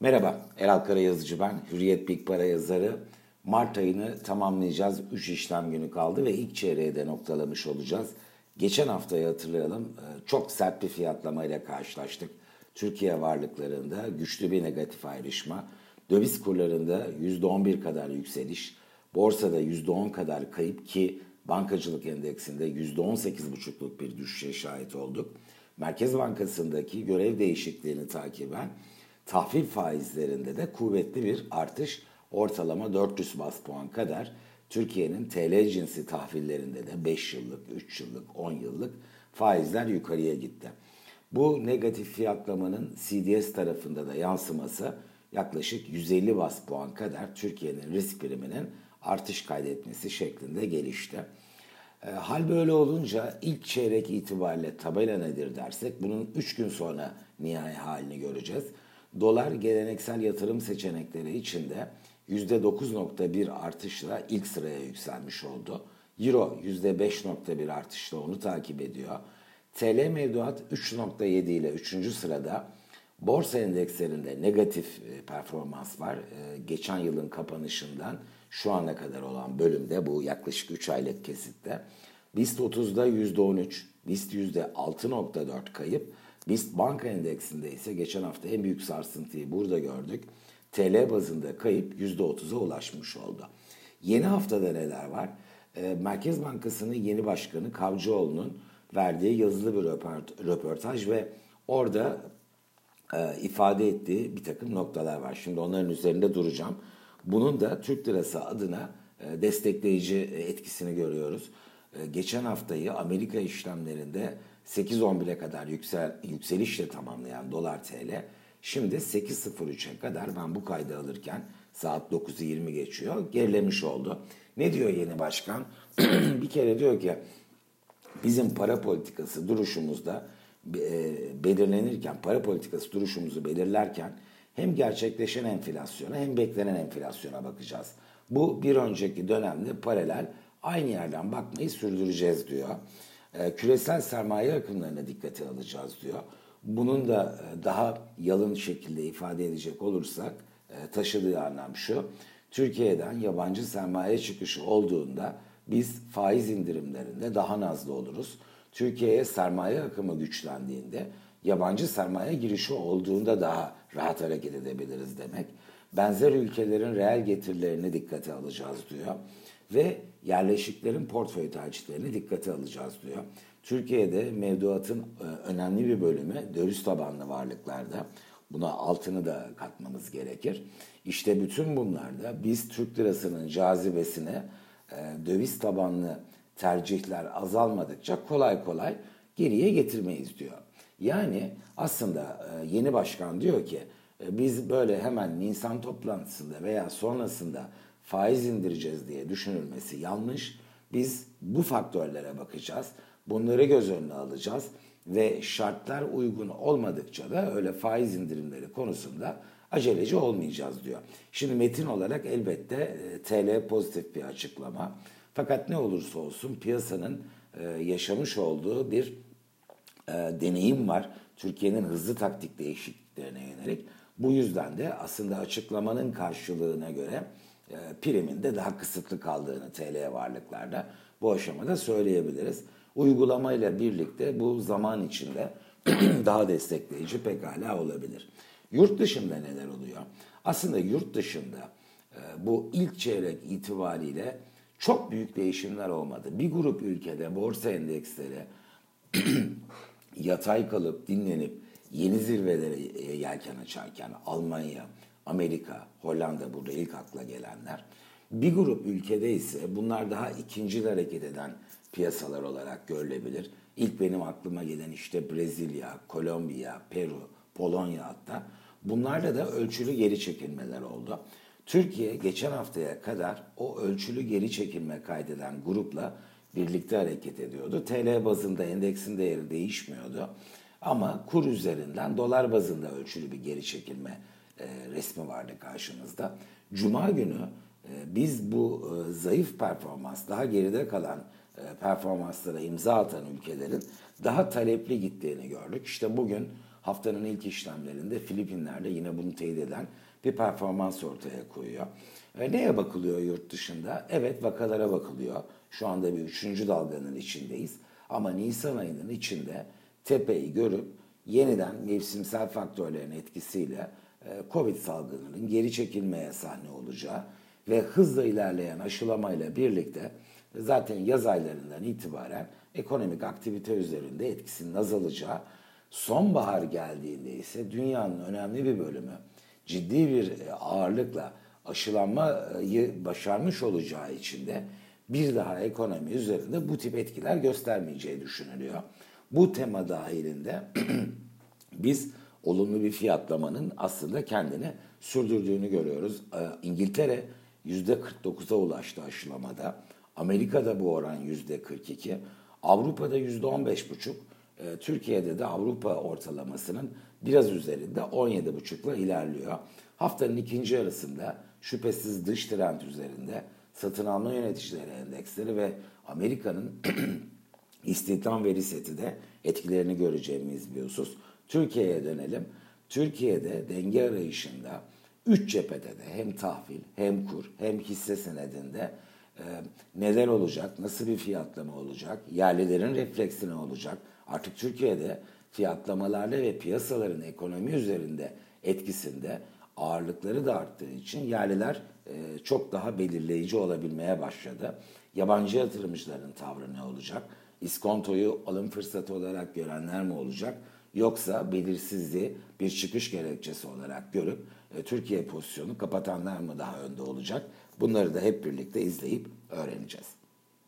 Merhaba, Eral Karayazıcı ben, Hürriyet Big Para yazarı. Mart ayını tamamlayacağız. 3 işlem günü kaldı ve ilk çeyreği de noktalamış olacağız. Geçen haftayı hatırlayalım. Ee, çok sert bir fiyatlamayla karşılaştık. Türkiye varlıklarında güçlü bir negatif ayrışma. Döviz kurlarında %11 kadar yükseliş. Borsada %10 kadar kayıp ki bankacılık endeksinde %18,5'luk bir düşüşe şahit olduk. Merkez Bankası'ndaki görev değişikliğini takiben tahvil faizlerinde de kuvvetli bir artış ortalama 400 bas puan kadar Türkiye'nin TL cinsi tahvillerinde de 5 yıllık, 3 yıllık, 10 yıllık faizler yukarıya gitti. Bu negatif fiyatlamanın CDS tarafında da yansıması yaklaşık 150 bas puan kadar Türkiye'nin risk priminin artış kaydetmesi şeklinde gelişti. E, hal böyle olunca ilk çeyrek itibariyle tabela nedir dersek bunun 3 gün sonra nihai halini göreceğiz. Dolar geleneksel yatırım seçenekleri içinde %9.1 artışla ilk sıraya yükselmiş oldu. Euro %5.1 artışla onu takip ediyor. TL mevduat 3.7 ile 3. sırada. Borsa endekslerinde negatif e, performans var. E, geçen yılın kapanışından şu ana kadar olan bölümde bu yaklaşık 3 aylık kesitte. BIST 30'da %13, BIST %6.4 kayıp. BIST banka endeksinde ise geçen hafta en büyük sarsıntıyı burada gördük. TL bazında kayıp %30'a ulaşmış oldu. Yeni haftada neler var? E, Merkez Bankası'nın yeni başkanı Kavcıoğlu'nun verdiği yazılı bir röportaj ve orada e, ifade ettiği bir takım noktalar var. Şimdi onların üzerinde duracağım. Bunun da Türk lirası adına e, destekleyici etkisini görüyoruz. E, geçen haftayı Amerika işlemlerinde 8.11'e kadar yüksel, yükselişle tamamlayan dolar TL şimdi 8.03'e kadar ben bu kaydı alırken saat 9'u 20 geçiyor gerilemiş oldu. Ne diyor yeni başkan? bir kere diyor ki bizim para politikası duruşumuzda e, belirlenirken, para politikası duruşumuzu belirlerken hem gerçekleşen enflasyona hem beklenen enflasyona bakacağız. Bu bir önceki dönemde paralel aynı yerden bakmayı sürdüreceğiz diyor. E, küresel sermaye akımlarına dikkate alacağız diyor. Bunun da e, daha yalın şekilde ifade edecek olursak taşıdığı anlam şu. Türkiye'den yabancı sermaye çıkışı olduğunda biz faiz indirimlerinde daha nazlı oluruz. Türkiye'ye sermaye akımı güçlendiğinde yabancı sermaye girişi olduğunda daha rahat hareket edebiliriz demek. Benzer ülkelerin reel getirilerini dikkate alacağız diyor ve yerleşiklerin portföy tercihlerini dikkate alacağız diyor. Türkiye'de mevduatın e, önemli bir bölümü döviz tabanlı varlıklarda. Buna altını da katmamız gerekir. İşte bütün bunlarda biz Türk lirasının cazibesine e, döviz tabanlı tercihler azalmadıkça kolay kolay geriye getirmeyiz diyor. Yani aslında e, yeni başkan diyor ki biz böyle hemen Nisan toplantısında veya sonrasında faiz indireceğiz diye düşünülmesi yanlış. Biz bu faktörlere bakacağız. Bunları göz önüne alacağız ve şartlar uygun olmadıkça da öyle faiz indirimleri konusunda aceleci olmayacağız diyor. Şimdi metin olarak elbette e, TL pozitif bir açıklama. Fakat ne olursa olsun piyasanın e, yaşamış olduğu bir e, deneyim var. Türkiye'nin hızlı taktik değişikliklerine yönelik. Bu yüzden de aslında açıklamanın karşılığına göre primin de daha kısıtlı kaldığını TL varlıklarda bu aşamada söyleyebiliriz. Uygulamayla birlikte bu zaman içinde daha destekleyici pekala olabilir. Yurt dışında neler oluyor? Aslında yurt dışında e, bu ilk çeyrek itibariyle çok büyük değişimler olmadı. Bir grup ülkede borsa endeksleri yatay kalıp dinlenip yeni zirvelere e, yelken açarken Almanya, Amerika, Hollanda burada ilk akla gelenler. Bir grup ülkede ise bunlar daha ikinci hareket eden piyasalar olarak görülebilir. İlk benim aklıma gelen işte Brezilya, Kolombiya, Peru, Polonya hatta. Bunlarla da ölçülü geri çekilmeler oldu. Türkiye geçen haftaya kadar o ölçülü geri çekilme kaydeden grupla birlikte hareket ediyordu. TL bazında endeksin değeri değişmiyordu. Ama kur üzerinden dolar bazında ölçülü bir geri çekilme e, resmi vardı karşımızda. Cuma günü e, biz bu e, zayıf performans, daha geride kalan e, performanslara imza atan ülkelerin daha talepli gittiğini gördük. İşte bugün haftanın ilk işlemlerinde Filipinler'de yine bunu teyit eden bir performans ortaya koyuyor. E, neye bakılıyor yurt dışında? Evet vakalara bakılıyor. Şu anda bir üçüncü dalganın içindeyiz. Ama Nisan ayının içinde tepeyi görüp yeniden mevsimsel faktörlerin etkisiyle Covid salgınının geri çekilmeye sahne olacağı ve hızla ilerleyen aşılamayla birlikte zaten yaz aylarından itibaren ekonomik aktivite üzerinde etkisinin azalacağı, sonbahar geldiğinde ise dünyanın önemli bir bölümü ciddi bir e, ağırlıkla aşılanmayı başarmış olacağı için de bir daha ekonomi üzerinde bu tip etkiler göstermeyeceği düşünülüyor. Bu tema dahilinde biz olumlu bir fiyatlamanın aslında kendini sürdürdüğünü görüyoruz. Ee, İngiltere %49'a ulaştı aşılamada. Amerika'da bu oran %42. Avrupa'da %15,5. Ee, Türkiye'de de Avrupa ortalamasının biraz üzerinde 17,5'la ilerliyor. Haftanın ikinci yarısında şüphesiz dış trend üzerinde satın alma yöneticileri endeksleri ve Amerika'nın istihdam veri seti de etkilerini göreceğimiz bir husus. Türkiye'ye dönelim. Türkiye'de denge arayışında üç cephede de hem tahvil hem kur hem hisse senedinde e, neler olacak, nasıl bir fiyatlama olacak, yerlilerin refleksi ne olacak? Artık Türkiye'de fiyatlamalarla ve piyasaların ekonomi üzerinde etkisinde ağırlıkları da arttığı için yerliler e, çok daha belirleyici olabilmeye başladı. Yabancı yatırımcıların tavrı ne olacak? İskontoyu alım fırsatı olarak görenler mi olacak? Yoksa belirsizliği bir çıkış gerekçesi olarak görüp e, Türkiye pozisyonu kapatanlar mı daha önde olacak? Bunları da hep birlikte izleyip öğreneceğiz.